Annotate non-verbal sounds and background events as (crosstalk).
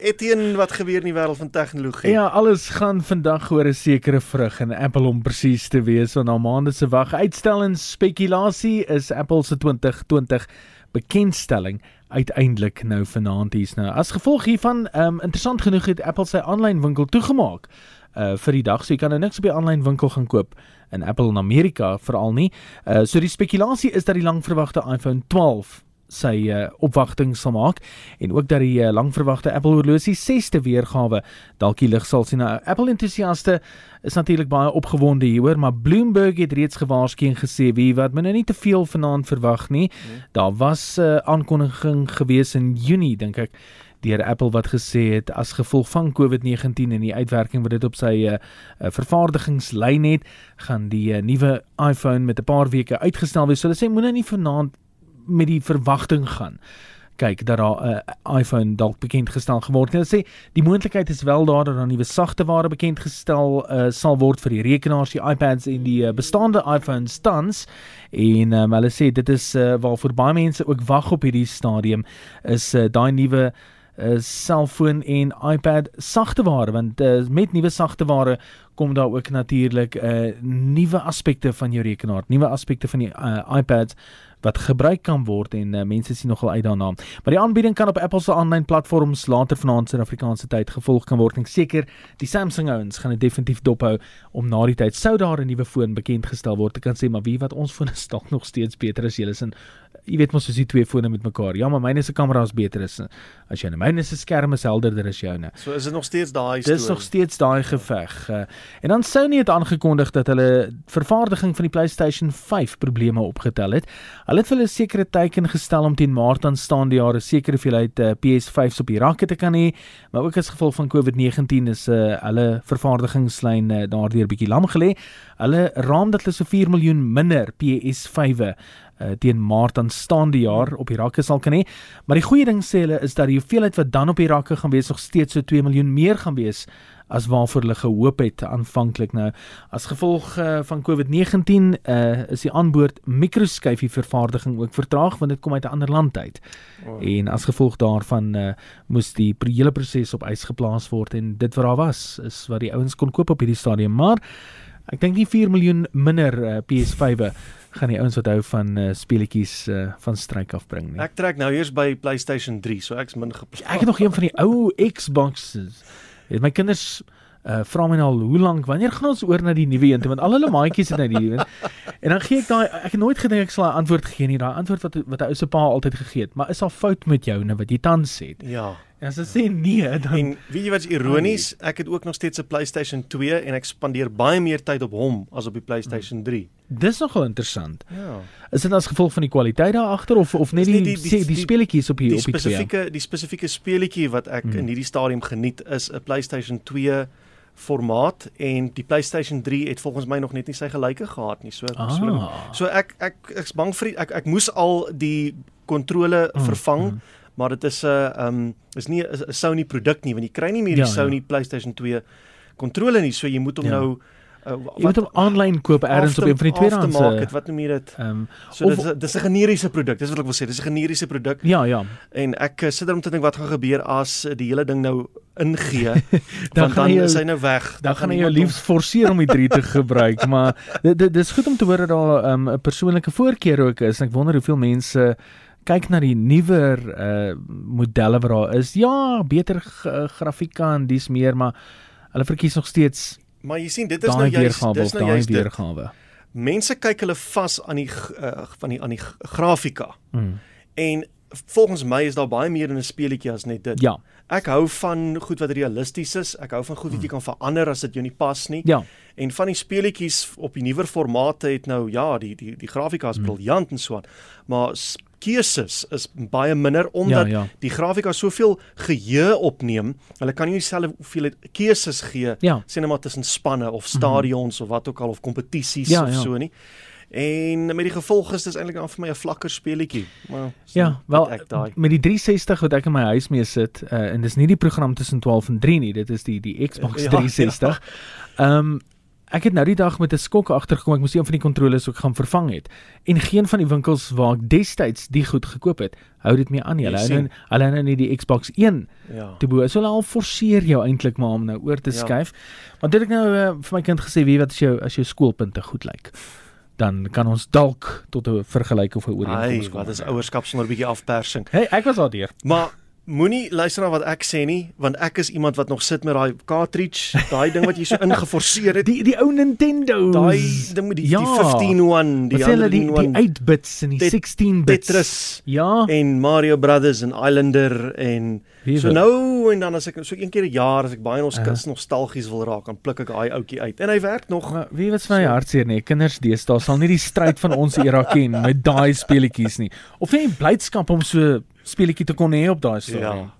Etienne, wat gebeur in die wêreld van tegnologie? Ja, alles gaan vandag oor 'n sekere vrug en Apple om presies te wees want na maande se wag uitstel en spekulasie is Apple se 2020 bekendstelling uiteindelik nou vanaand hier's nou. As gevolg hiervan, um, interessant genoeg het Apple sy aanlyn winkel toegemaak uh vir die dag, so jy kan nou niks op die aanlyn winkel gaan koop in Apple in Amerika veral nie. Uh so die spekulasie is dat die langverwagte iPhone 12 sy uh, opwagting sal maak en ook dat die uh, langverwagte Apple horlosie 6ste weergawe dalk die lig sal sien. Nou, Apple entoesiaste is natuurlik baie opgewonde hieroor, maar Bloomberg het reeds gewaarsku en gesê wie wat men nou nie te veel vanaand verwag nie. Hmm. Daar was 'n uh, aankondiging gewees in Junie dink ek deur Apple wat gesê het as gevolg van COVID-19 en die uitwerking wat dit op sy uh, vervaardigingslyn het, gaan die uh, nuwe iPhone met 'n paar weke uitgestel wees. So hulle sê moenie nie vanaand met die verwagting gaan kyk dat daar 'n uh, eh, iPhone dalk bekend gestel geword het. Hulle sê die moontlikheid is wel daar dat daar nuwe sagte ware bekend gestel uh, sal word vir die rekenaars, die iPads en die uh, bestaande iPhones tans. En um, hulle sê dit is uh, waarvoor baie mense ook wag op hierdie stadium is uh, daai nuwe selfoon en iPad sagteware want uh, met nuwe sagteware kom daar ook natuurlik 'n uh, nuwe aspekte van jou rekenaar, nuwe aspekte van die uh, iPads wat gebruik kan word en uh, mense sien nogal uit daarna. Maar die aanbieding kan op Apple se aanlyn platforms later vanaand se Afrikaanse tyd gevolg kan word. Ek seker die Samsung ouens gaan dit definitief dophou om na die tyd sou daar 'n nuwe foon bekend gestel word. Ek kan sê maar wie wat ons fone stalk (laughs) nog steeds beter as julle sin jy weet mos as jy twee fone met mekaar. Ja, maar myne se kamera is beter as as joune. Myne se skerm is helderder as joune. So is dit nog steeds daai storie. Dis nog steeds daai geveg. Uh, en dan Sony het aangekondig dat hulle vervaardiging van die PlayStation 5 probleme opgetel het. Hulle het vir 'n sekere teiken gestel om teen Maart aanstaande jaar 'n sekere hoeveelheid uh, PS5s op die rakke te kan hê, maar ook as gevolg van COVID-19 is uh, hulle vervaardigingslyn uh, daardeur bietjie lam gelê. Hulle raam dat hulle so 4 miljoen minder PS5e uh, teen Maart aanstaande jaar op die rakke sal kan hê. Maar die goeie ding sê hulle is dat die hoeveelheid wat dan op die rakke gaan wees nog steeds so 2 miljoen meer gaan wees as waarvoor hulle gehoop het aanvanklik nou as gevolg uh, van COVID-19 uh, eh, is die aanboord mikroskyfie vervaardiging ook vertraag want dit kom uit 'n ander land uit. Oh. En as gevolg daarvan uh, moes die hele proses op ys geplaas word en dit wat daar was is wat die ouens kon koop op hierdie stadium maar ek dink nie 4 miljoen minder uh, PS5e gaan die ouens wat hou van uh, speletjies uh, van stryk afbring nie. Ek trek nou eers by PlayStation 3, so ek's min geplaas. Ek het nog een van die ou Xboxes. Het my kinders uh vra my nou al hoe lank wanneer gaan ons oor na die nuwe een want al hulle maatjies het nou die een en dan gee ek daai ek het nooit gedink ek sal 'n antwoord gee nie daai antwoord wat wat 'n ou se pa altyd gegee het maar is al fout met jou nou wat jy tans sê ja En as jy sê nee, dan En weet jy wat is ironies? Ek het ook nog steeds 'n PlayStation 2 en ek spandeer baie meer tyd op hom as op die PlayStation 3. Dis nogal interessant. Ja. Is dit as gevolg van die kwaliteit daar agter of of net die die, die, die, die speletjies op hier op die spesifieke die spesifieke speletjie wat ek hmm. in hierdie stadium geniet is 'n PlayStation 2 formaat en die PlayStation 3 het volgens my nog net nie sy gelyke gehad nie. So ah. so, so ek ek ek's bang vir ek ek moes al die kontrole hmm. vervang. Hmm maar dit is 'n uh, ehm um, is nie 'n Sony produk nie want jy kry nie meer die ja, ja. Sony ja. PlayStation 2 kontrole nie so jy moet hom ja. nou Uh, jy moet hom aanlyn koop ergens op een van die tweedehands market wat noem jy dit? Ehm um, so of, dit is 'n generiese produk. Dis wat ek wil sê. Dis 'n generiese produk. Ja, ja. En ek uh, sit er om te dink wat gaan gebeur as die hele ding nou ingee. (laughs) dan gaan is hy nou weg. Dan, dan gaan hy jou liefs forceer om die 3 te (laughs) gebruik, maar dit dit dis goed om te hoor dat daar ehm, 'n um, persoonlike voorkeur ook is. Ek wonder hoeveel mense kyk na die nuwer uh modelle wat daar is. Ja, beter grafika en dis meer, maar hulle verkies nog steeds Maar jy sien, dit is nou juist dis nou juist weergawe. Mense kyk hulle vas aan die uh, van die aan die grafika. Mm. En volgens my is daar baie meer in 'n speletjie as net dit. Ja. Ek hou van goed wat realisties is. Ek hou van goed wat jy mm. kan verander as dit jou nie pas nie. Ja. En van die speletjies op die nuwer formate het nou ja, die die die grafika is mm. briljant en so aan. Maar keuses is baie minder omdat ja, ja. die grafika soveel geheue opneem. Hulle kan nie dieselfde hoeveel keuses gee ja. sê net maar tussen spanne of stadions mm -hmm. of wat ook al of kompetisies ja, of ja. so nie. En met die gevolg is dit eintlik dan vir my 'n vlakker speletjie. Maar ja, wel met die 360 wat ek in my huis mee sit uh, en dis nie die program tussen 12 en 3 nie, dit is die die Xbox 360. Ehm ja, ja. um, ek het nou die dag met 'n skok agtergekom ek moes een van die kontroles ook gaan vervang het en geen van die winkels waar ek destyds die goed gekoop het hou dit mee aan nie. Hulle hou nou hulle hou nou nie die Xbox 1 ja. te bo. So hulle al forceer jou eintlik maar om nou oor te ja. skuif. Want dit ek nou uh, vir my kind gesê, wie wat as jou as jou skoolpunte goed lyk dan kan ons dalk tot 'n vergelyk of 'n ooreenkoms kom. Wat is ouerskap sonder 'n bietjie afpersing? Hey, ek was daar. Maar Moenie luister na wat ek sê nie, want ek is iemand wat nog sit met daai cartridge, daai ding wat jy so ingeforseer het. (laughs) Die die ou Nintendo. Daai ding met die ja. die 151, die ander die, die 8 bits en die 16 bits. Tetris. Ja. En Mario Brothers en Islander en so nou en dan as ek so een keer 'n jaar as ek baie ons uh. nostalgies wil raak, dan pluk ek daai ouetjie uit. En hy werk nog. Maar wie weet my so. hartseer nie. Kinders deesdae sal nie die stryd van ons era ken met daai speletjies nie. Of nie blydskap om so speletjie te kon hê op daai stadium. Ja.